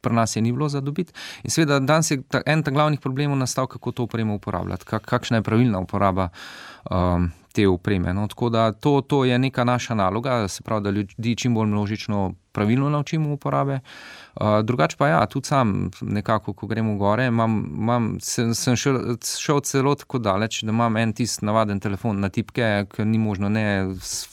pri nas je ni bilo za dobiti. In seveda, danes je ta, en ta glavnih problemov nastal, kako to upremo uporabljati, kak, kakšna je pravilna uporaba um, te upreme. No, tako da to, to je neka naša naloga, se pravi, da ljudi čim bolj množično pravilno naučimo uporabe. Uh, drugače pa ja, tudi sam, nekako, ko gremo gore, imam, imam, sem, sem šel, šel celo tako daleč, da imam en tisti navaden telefon na tipke, ki ni možno ne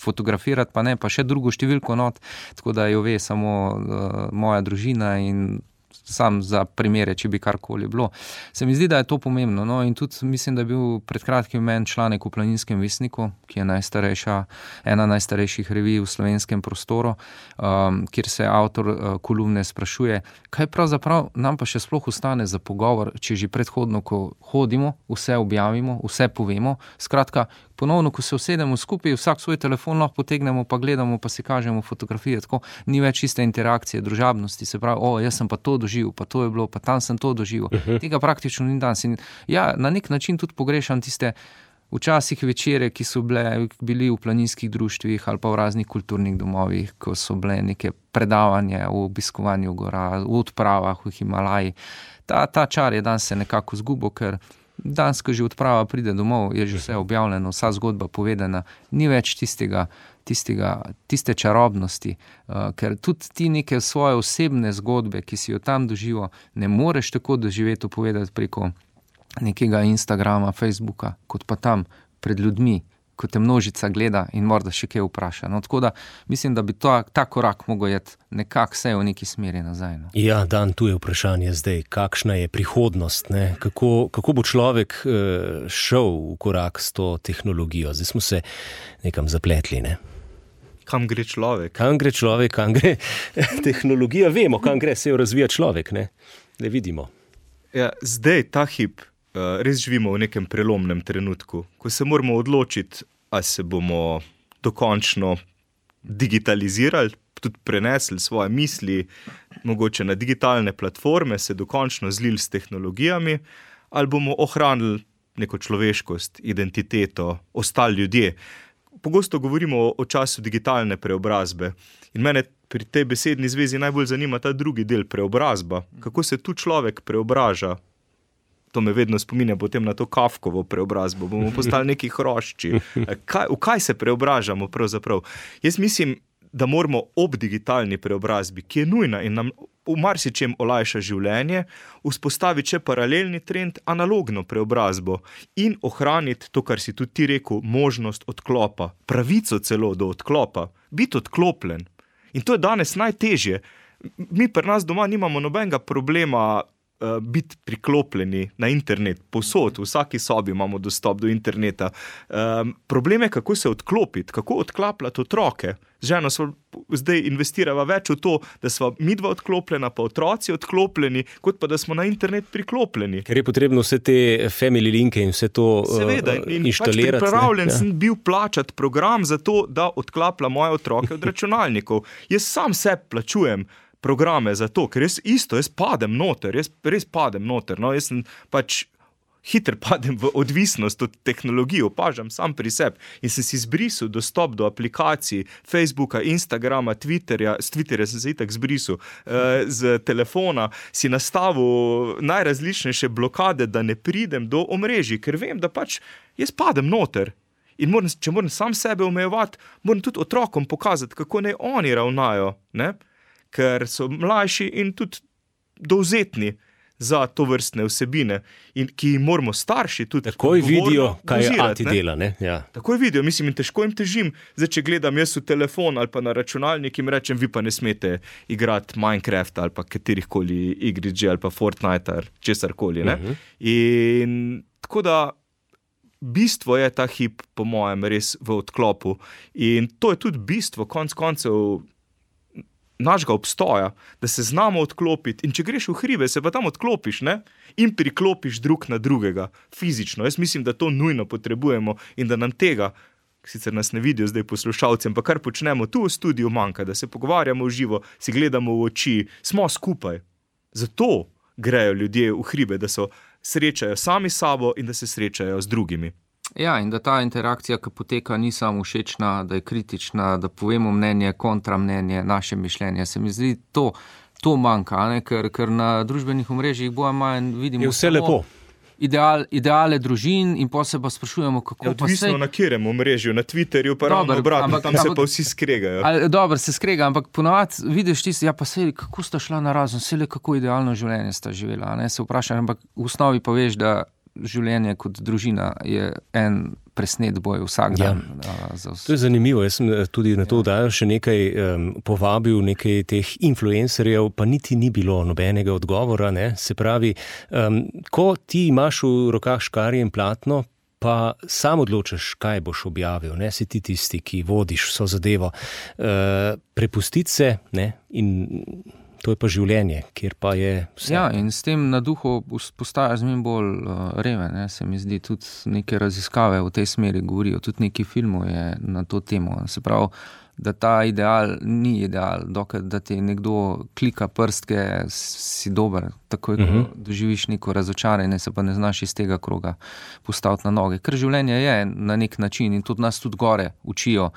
fotografirati, pa ne pa še drugo številko not, tako da jo ve samo uh, moja družina in sam za primere, če bi karkoli bilo. Se mi zdi, da je to pomembno. No, in tudi mislim, da je bil pred kratkim meni članek v Planinskem visniku, ki je najstarejša, ena najstarejših revij v slovenskem prostoru, um, kjer se avtor uh, kolumne sprašuje, kaj pravzaprav nam pa še sploh ostane za pogovor, če že predhodno, ko hodimo, vse objavimo, vse povemo. Skratka, ponovno, ko se usedemo skupaj, vsak svoj telefon lahko potegnemo, pa gledamo, pa si kažemo fotografije. Tako ni več iste interakcije, družabnosti. Se pravi, o, jaz sem pa to doživel, pa to je bilo, pa tam sem to doživel. Uh -huh. Tega praktično ni danes. In ja, na nek način tudi pogrešam tiste. Včasih večere, ki so bile, bili v planinskih društvih ali pa v raznih kulturnih domovih, ko so bile neke predavanja o obiskovanju gora, v odpravah v Himalaji. Ta, ta čar je danes nekako zgubo, ker danes, ko že odprava pride domov, je že vse objavljeno, vsa zgodba povedana, ni več tistega, tistega, tiste čarobnosti, uh, ker tudi ti neke svoje osebne zgodbe, ki si jo tam doživel, ne moreš tako doživeti, povedati preko nekega Instagrama, Facebooka, kot pa tam pred ljudmi ko te množica gleda in morda še kaj vpraša. No, tako da mislim, da bi to, ta korak mogel iti nekako vse v neki smeri nazaj. No. Ja, dan tu je vprašanje zdaj, kakšna je prihodnost, kako, kako bo človek uh, šel v korak s to tehnologijo. Zdaj smo se nekam zapletli. Ne? Kam gre človek? Kam gre človek, kam gre tehnologija? Vemo, kam gre, se jo razvija človek. Ne, ne vidimo. Ja, zdaj, ta hip, res živimo v nekem prelomnem trenutku, ko se moramo odločiti, ali se bomo dokončno digitalizirali, tudi prenesli svoje misli, mogoče na digitalne platforme, se dokončno zlili s tehnologijami, ali bomo ohranili neko človeškost, identiteto, ostali ljudje. Pogosto govorimo o času digitalne preobrazbe in mene pri tej besedni zvezi najbolj zanima ta drugi del preobrazba, kako se tu človek preobraža to me vedno spominja na to kafkovo preobrazbo, bomo postali neki hrošči. Kaj, v kaj se preobražamo? Pravzaprav? Jaz mislim, da moramo ob digitalni preobrazbi, ki je nujna in nam v marsičem olajša življenje, vzpostaviti še paralelni trend, analogno preobrazbo in ohraniti to, kar si tudi ti rekel, možnost odklopa, pravico celo do odklopa, biti odklopljen. In to je danes najtežje. Mi pri nas doma nimamo nobenega problema uh, biti priklopljeni na internet, posod, v vsaki sobi imamo dostop do interneta. Um, problem je, kako se odklopiti, kako odklapljati otroke. Ženo smo zdaj investirali več v to, da smo mi dva odklopljena, pa otroci odklopljeni, kot pa da smo na internet priklopljeni. Ker je potrebno vse te family linke in vse to Seveda, uh, in inštalirati. Pač pripravljen ja. sem bil plačati program za to, da odklapla moje otroke od računalnikov. Jaz sam se plačujem programe za to, ker jaz isto, jaz padem noter, jaz res padem noter. No, jaz sem pač. Hiter padem v odvisnost od tehnologije, opažam sam pri sebi in sem si zbrisal dostop do aplikacij Facebooka, Instagrama, Twitterja, s Twitterja sem se itak zbrisal, eh, z telefona si nastavil najrazličnejše blokade, da ne pridem do omrežij, ker vem, da pač jaz padem noter. In moram, če moram sam sebe omejevati, moram tudi otrokom pokazati, kako naj oni ravnajo. Ne? Ker so mlajši in tudi dovzetni za to vrstne vsebine, in ki jim moramo starši tudi takoj vidijo, kaj je ti dela. Ja. Takoj vidijo, mislim, in težko jim težim. Zdaj, če gledam jaz v telefon ali pa na računalnik in rečem, vi pa ne smete igrati Minecraft ali pa katerih koli igrič ali pa Fortnite ali česar koli. Uh mhm. -huh. In tako da. Bistvo je ta hip, po mojem, res v odklopu. In to je tudi bistvo, konec koncev, našega obstoja, da se znamo odklopiti. In če greš v hribe, se pa tam odklopiš ne? in priklopiš drug na drugega, fizično. Jaz mislim, da to nujno potrebujemo in da nam tega, sicer nas ne vidijo zdaj poslušalci, ampak kar počnemo tu v studiu, manjka, da se pogovarjamo v živo, si gledamo v oči, smo skupaj. Zato grejo ljudje v hribe, da se srečajo sami s sabo in da se srečajo z drugimi. Ja, in da ta interakcija, ki poteka, ni samo všečna, da je kritična, da povemo mnenje, kontra mnenje, naše mišljenje. Se mi zdi, to, to manjka, ker, ker na družbenih omrežjih bojo manj vidimo. Je vse lepo. Ideal, ideale družin, in pa se pa sprašujemo, kako je to. Odvisno sej... na katerem omrežju, na Twitterju, pa ravno obratno, ampak, tam ampak, se pa vsi skregajo. Dobro, se skregajo, ampak ponovadi vidiš tisti, ja, pa se kako sta šla na razen, vse le kako idealno življenje sta živela. Ne? Se vprašaj, ampak v osnovi pa veš, da življenje kot družina je en presnet boj vsak Ja. dan. a, za vse. To je zanimivo. Jaz sem eh, tudi na to dal še nekaj um, povabil, nekaj teh influencerjev, pa niti ni bilo nobenega odgovora. Ne? Se pravi, um, ko ti imaš v rokah škarje in platno. Pa sam odločaš, kaj boš objavil, ne si ti tisti, ki vodiš vso zadevo. E, prepustiti se ne? in to je pa življenje, kjer pa je vse. Ja, in s tem na duhu postajaš zmeraj bolj uh, reven. Ne? Se mi zdi, tudi neke raziskave v tej smeri govorijo, tudi neki filmov je na to temo. Se pravi, da ta ideal ni ideal, dokler da ti nekdo klika prstke, si dober. Takoj, ko uh -huh. doživiš neko razočaranje, se pa ne znaš iz tega kroga postaviti na noge. Ker življenje je na nek način in tudi nas tudi gore učijo. Uh,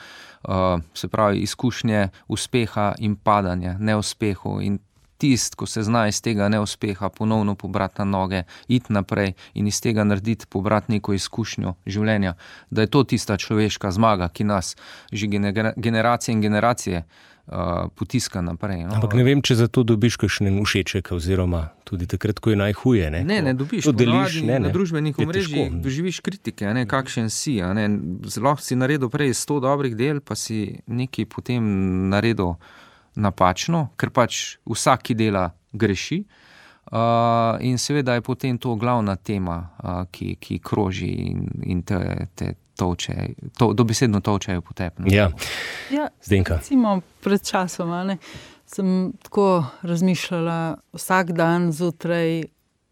se pravi, izkušnje uspeha in padanja, neuspehov. In tisti, ko se zna iz tega neuspeha ponovno pobrati na noge, iti naprej in iz tega narediti, pobrati neko izkušnjo življenja, da je to tista človeška zmaga, ki nas že genera generacije in generacije uh, potiska naprej. No. Ampak ne vem, če za to dobiš kakšen všeček, oziroma tudi takrat, ko je najhuje. Ne, Ne, ne dobiš, to deliš. Ne, ne. Na družbenih omrežjih doživiš kritike, ne, kakšen si. ne. Zelo si naredil prej 100 dobrih del, pa si nekaj potem naredil napačno, ker pač vsak, ki dela, greši. Uh, in seveda je potem to glavna tema, uh, ki, ki kroži in, in te, te toče, to, dobesedno točejo po tebi. no. Ja, Ja, Zdenka. recimo pred časom a ne, sem tako razmišljala, vsak dan zjutraj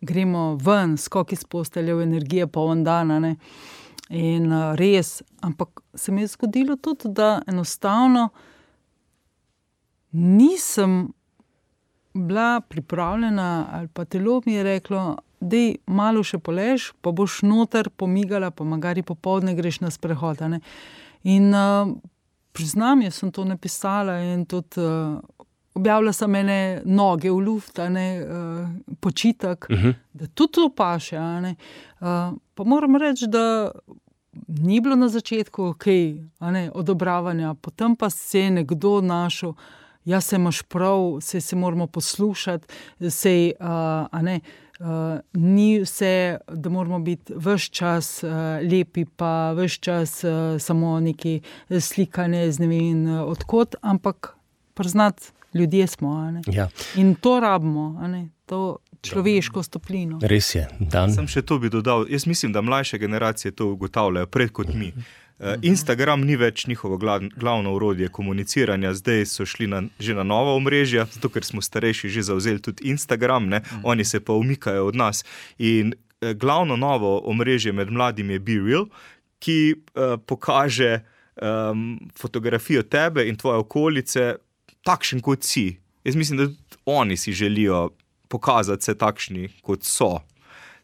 gremo ven, skok iz postelje, v energije, poln dan. a ne. In res, ampak se mi je zgodilo tudi, da enostavno nisem bila pripravljena, ali pa telo mi je reklo, da je malo še polež, pa boš noter pomigala, pa magari popoldne greš na sprehod. In uh, priznam, jaz sem to napisala in tudi uh, objavila sem ene noge v luft, ne uh, počitek, uh -huh. da tudi to paše. Uh, pa moram reči, da ni bilo na začetku ok, ne, odobravanja, potem pa se je nekdo našel. Ja, se imaš prav, se, se moramo poslušati, se, uh, ne, uh, ni vse, da moramo biti vse čas uh, lepi, pa vse čas uh, samo neki slikanje z ne vem odkot, ampak priznati, ljudje smo. a ne. Ja, In to rabimo, a ne, to človeško stoplino. res je. Dan. Sem še to bi dodal. Jaz mislim, da mlajše generacije to ugotavljajo pred kot mi. Uh, Instagram ni več njihovo gla- glavno urodje komuniciranja, zdaj so šli na, že na nova omrežja, zato ker smo starejši že zauzeli tudi Instagram, ne? oni se pa umikajo od nas. In uh, glavno novo omrežje med mladimi je BeReal, ki uh, pokaže um, fotografijo tebe in tvoje okolice, takšen kot si. Jaz mislim, da oni si želijo pokazati se takšni, kot so.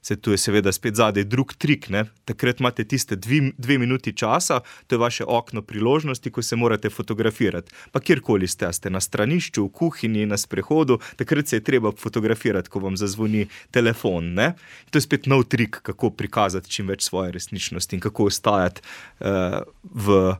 Se tu je seveda spet zadaj drug trik. Ne? Takrat imate tiste dve, dve minuti časa, to je vaše okno priložnosti, ko se morate fotografirati. Pa kjerkoli ste, ste na stranišču, v kuhinji, na sprehodu, takrat se je treba fotografirati, ko vam zazvoni telefon. Ne? To je spet nov trik, kako prikazati čim več svoje resničnosti in kako ostajati uh, v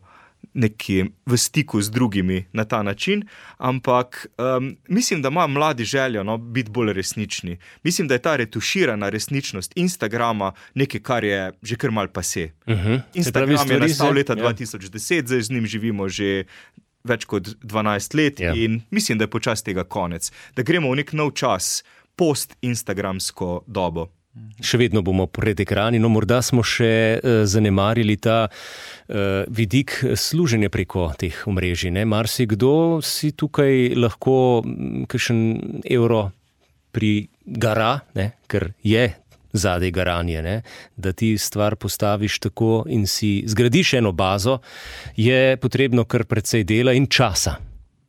neki, v stiku z drugimi na ta način, ampak um, mislim, da imajo mladi željo no, biti bolj resnični. Mislim, da je ta retuširana resničnost Instagrama nekaj, kar je že kar mal pase. Uh -huh. Instagram je stvari nastal leta ja. 2010, zdaj z njim živimo že. Več kot 12 let, Ja. ja. in mislim, da je počasi tega konec, da gremo v nek nov čas, post-Instagramsko dobo. Še vedno bomo pred ekrani, no morda smo še uh, zanemarili ta uh, vidik služenja preko teh omrežij. Marsikdo si tukaj lahko mm, kakšen evro prigara, ne, ker je zadaj garanje, ne, da ti stvar postaviš tako in si zgradiš eno bazo, je potrebno kar precej dela in časa.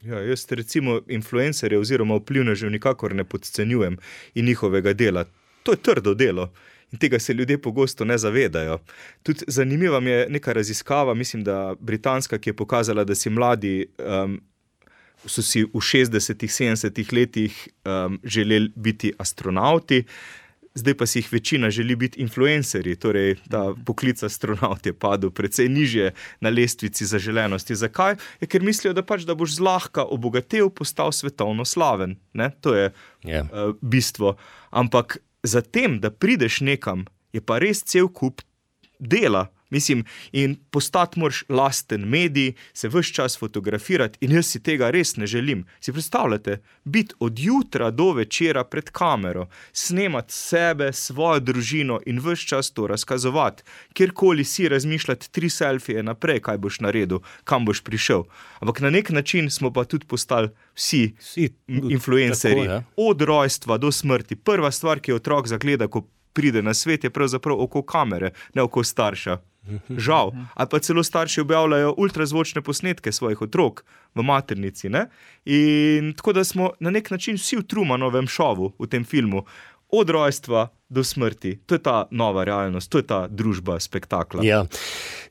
Ja, jaz recimo influencerje oziroma vplivnežev nikakor ne podcenjujem in njihovega dela. To je trdo delo. In tega se ljudje pogosto ne zavedajo. Tudi zanimiva mi je neka raziskava, mislim, da britanska, ki je pokazala, da si mladi, um, so si v 60-ih, 70-ih letih um, želeli biti astronauti, zdaj pa si jih večina želi biti influencerji. Torej, ta poklic astronaut je padel precej nižje na lestvici zaželenosti. Zakaj? Je, ker mislijo, da, pač, da boš zlahka obogatel, postal svetovno slaven. Ne? To je Ja. uh, bistvo. Ampak za tem, da prideš nekam, je pa res cel kup dela, Mislim, in postati moraš lasten medij, se vse čas fotografirati, in jaz si tega res ne želim. Si predstavljate, biti od jutra do večera pred kamero, snemati sebe, svojo družino in vse čas to razkazovati, kjerkoli si razmišljati, tri selfije naprej, kaj boš naredil, kam boš prišel. Ampak na nek način smo pa tudi postali vsi, vsi influencerji, tako, ja. od rojstva do smrti. Prva stvar, ki jo otrok zagleda, ko pride na svet, je pravzaprav oko kamere, ne oko starša. Žal, ali pa celo starši objavljajo ultrazvočne posnetke svojih otrok v maternici. Ne? In tako da smo na nek način vsi v Trumanovem šovu, v tem filmu, od rojstva do smrti. To je ta nova realnost, to je ta družba spektakla. Ja,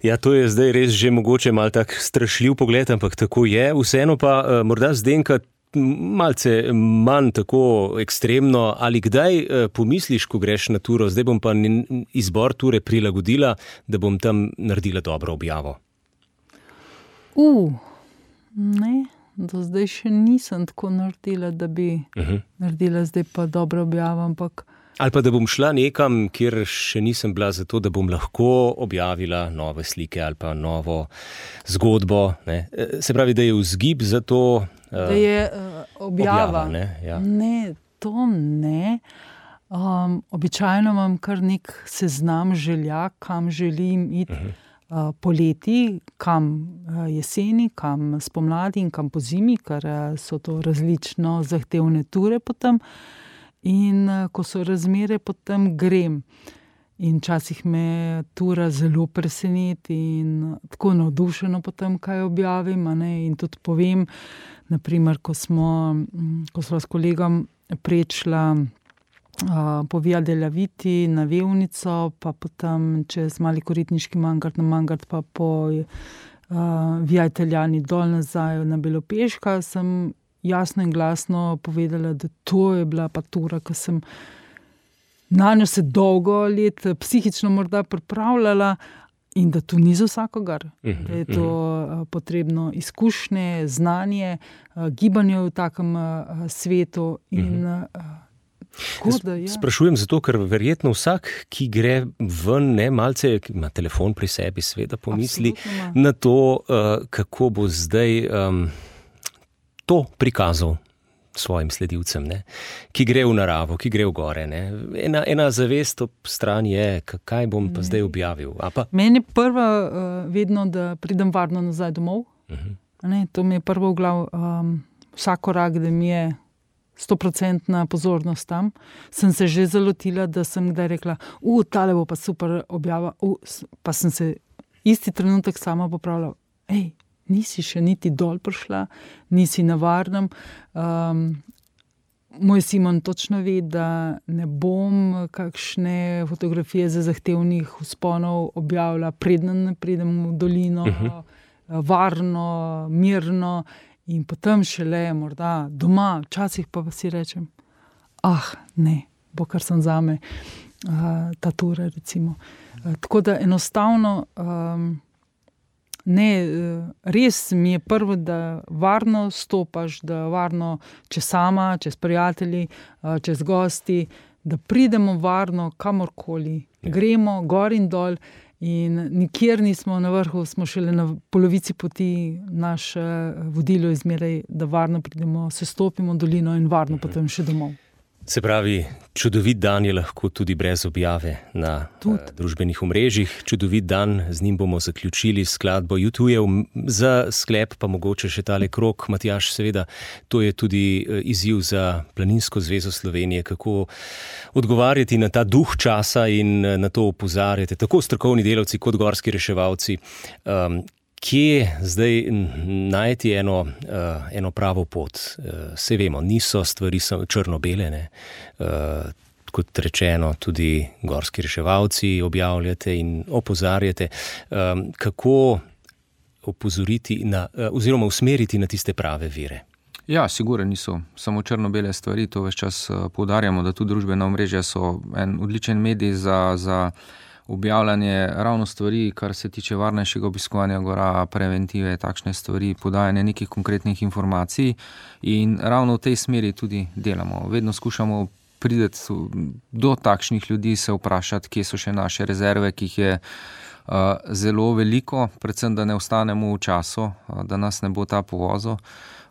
ja to je zdaj res že mogoče mal tak strašljiv pogled, ampak tako je. Vseeno pa uh, morda zdenka malce manj tako ekstremno, ali kdaj eh, pomisliš, ko greš na turo, zdaj bom pa izbor ture prilagodila, da bom tam naredila dobro objavo? Uh, ne, do zdaj še nisem tako naredila, da bi uh mhm. -huh. naredila zdaj pa dobro objavo. Ampak... Ali pa da bom šla nekam, kjer še nisem bila, zato da bom lahko objavila nove slike ali pa novo zgodbo. Ne. Eh, se pravi, da je vzgib za to, da je uh, objava. objava ne? Ja. ne, to ne. Um, običajno imam kar nek seznam želja, kam želim iti uh -huh. uh, poleti, kam uh, jeseni, kam spomladi in kam po zimi, ker uh, so to različno zahtevne ture. Potem. In uh, ko so razmere, potem grem. Uh, In včasih me tura zelo preseneti in tako navdušeno potem, kaj objavim. In tudi povem, naprimer, ko smo, ko smo s kolegom prečla uh, po Via della Viti na Vevnico, pa potem čez mali koritniški mangard na mangard, pa po uh, Via Italijani dol nazaj na Belopeška, sem jasno in glasno povedala, da to je bila pa tura, ki sem na njo se dolgo let psihično morda pripravljala. In da to ni za vsakogar, mhm, da je to uh, potrebno izkušnje, znanje, uh, gibanje v takem uh, svetu. In, uh, da, ja. Sprašujem zato, ker verjetno vsak, ki gre ven, ne malce, ki ima telefon pri sebi, seveda pomisli na to, uh, kako bo zdaj um, to prikazal svojim sledilcem, ne? ki gre v naravo, ki gre v gore. Ena, ena zavest ob strani je, kaj bom pa ne. zdaj objavil. Meni je prva, uh, vedno, da pridem varno nazaj domov. Uh mhm. -huh. To mi je prvo v glavu, um, vsak korak, da mi je. Stoprocentna pozornost tam. Sem se že zalotila, da sem kdaj rekla, da ta le bo pa super objava. U, pa sem se isti trenutek sama popravila, hej, nisi še niti dol prišla, nisi na varnem. Um, moj Simon točno ve, da ne bom kakšne fotografije za zahtevnih usponov objavila, preden pridem v dolino, uh -huh. varno, mirno in potem šele morda doma, včasih pa si rečem, ah, ne, bo kar sem za me, uh, ta tura. Uh, tako da enostavno. Um, Ne, eh, res mi je prvo, da varno stopaš, da varno če sama, če s prijatelji, eh, če z gosti, da pridemo varno kamorkoli. Ja. Gremo gor in dol, in nikjer nismo na vrhu, smo šele na polovici poti, naše vodilo je zmeraj, da varno pridemo, se stopimo dolino in varno mhm. potem še domov. Se pravi, čudovit dan je lahko tudi brez objave na uh, družbenih omrežjih. Čudovit dan, z njim bomo zaključili skladbo YouTube. Za sklep pa mogoče še tale krok, Matjaš, seveda, to je tudi uh, izziv za Planinsko zvezo Slovenije, kako odgovarjati na ta duh časa in uh, na to opozarjati, tako strokovni delavci kot gorski reševalci. Um, kje zdaj najti eno, uh, eno pravo pot. Uh, eh, se vemo, niso stvari črno-bele. Uh, kot rečeno, tudi gorski reševalci objavljate in opozarjate, um, kako opozoriti na, uh, oziroma usmeriti na tiste prave vire. Ja, sigurno niso samo črno-bele stvari, to več čas poudarjamo, da tudi družbena omrežja so en odličen medij za. za objavljanje ravno stvari, kar se tiče varnejšega obiskovanja gora, preventive, takšne stvari, podajanje nekih konkretnih informacij in ravno v tej smeri tudi delamo. Vedno skušamo priti do takšnih ljudi, se vprašati, kje so še naše rezerve, ki jih je zelo veliko, predvsem da ne ostanemo v času, uh, da nas ne bo ta povozil.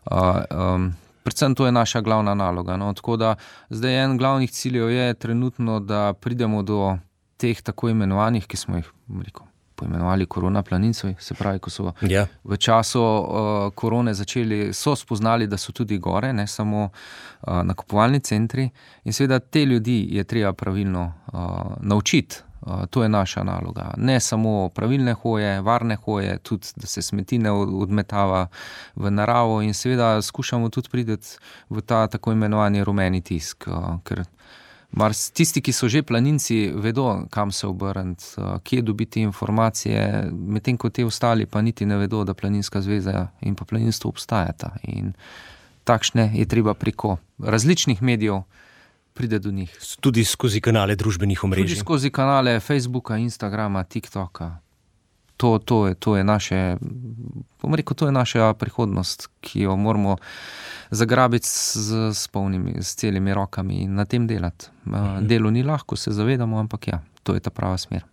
Uh, um, predvsem to je naša glavna naloga. No? Tako da zdaj en glavnih ciljev je trenutno, da pridemo do teh tako imenovanih, ki smo jih rekel, poimenovali korona planinci. Se pravi, ko so Ja. v času uh, korone začeli, so spoznali, da so tudi gore, ne samo uh, nakupovalni centri. In seveda te ljudi je treba pravilno uh, naučiti. Uh, to je naša naloga. Ne samo pravilne hoje, varne hoje, tudi da se smeti ne od- odmetava v naravo, in seveda skušamo tudi priti v ta tako imenovani rumeni tisk. Uh, ker Mars, tisti, ki so že planinci, vedo, kam se obrniti, kje dobiti informacije, medtem ko ti ostali pa niti ne vedo, da Planinska zveza in pa planinstvo obstajata. In takšne je treba preko različnih medijev pride do njih. Tudi skozi kanale družbenih Tudi omrežij. skozi kanale Facebooka, Instagrama, TikToka. To, to, je, to je naše, bom rekel, to je naša prihodnost, ki jo moramo zagrabiti z, s polnimi, s celimi rokami in na tem delati. Uh, delo ni lahko, se zavedamo, ampak ja, to je ta prava smer.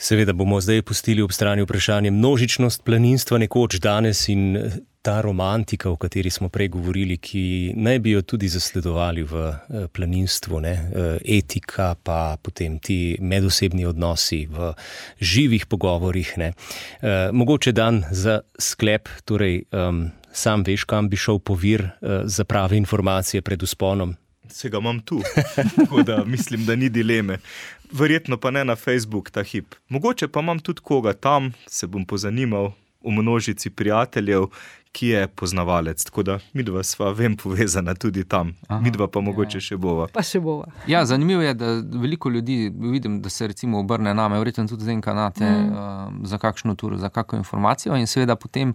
Seveda bomo zdaj pustili ob strani vprašanje množičnost planinstva nekoč danes in ta romantika, o kateri smo prej govorili, ki naj bi jo tudi zasledovali v eh, planinstvu, ne? eh, etika, pa potem ti medosebni odnosi v živih pogovorih. Ne? Eh, Mogoče dan za sklep, torej um, sam veš, kam bi šel po vir za prave informacije pred usponom. Se ga imam tu, tako da mislim, da ni dileme. Verjetno pa ne na Facebook ta hip. Mogoče pa imam tudi koga tam, se bom pozanimal v množici prijateljev, ki je poznavalec. Tako da midva sva, vem, povezana tudi tam. Aha, Midva pa mogoče še bova. Pa še bova. Ja, zanimivo je, da veliko ljudi vidim, da se recimo obrne name, verjetno tudi zdaj kanate mm. uh, za kakšno turo, za kakšno informacijo in seveda potem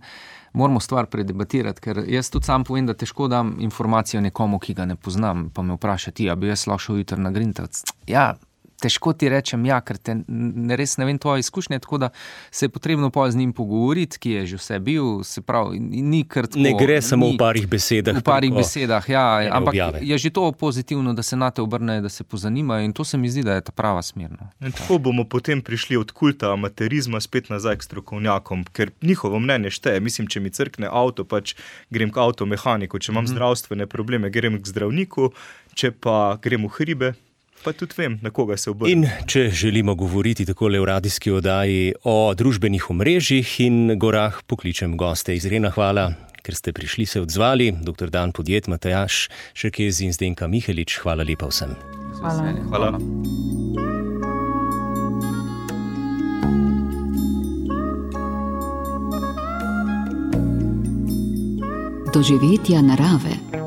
moramo stvar predebatirati, ker jaz tudi sam povem, da težko dam informacijo nekomu, ki ga ne poznam, pa me vprašati, a bi jaz lahko šel jutri na Grintavc. Ja, težko ti rečem, ja, ker te ne, res ne vem tvoje izkušnje, tako da se je potrebno pa z njim pogovoriti, ki je že vse bil, se pravi, ni kar tako. Ne gre samo ni- v parih besedah. v parih preko- besedah, ja, ampak objave. je že to pozitivno, da se na te obrnejo, da se pozanimajo in to se mi zdi, da je ta prava smer. no. Tako bomo potem prišli od kulta amaterizma spet nazaj k strokovnjakom, ker njihovo mnenje šteje. Mislim, če mi crkne avto, pač grem k avtomehaniku, če imam mm zdravstvene probleme, grem k zdravniku, če pa grem v hribe, pa tudi vem, na koga se obrnem. In če želimo govoriti tako v radijski oddaji o družbenih omrežjih in gorah, pokličem goste iz Rena. Hvala, ker ste prišli se odzvali. Dr. Dan Podjet, Matajaš, Šerkezi in Zdenka Mihelič. Hvala lepa vsem. Z Hvala. Hvala. Doživetja narave.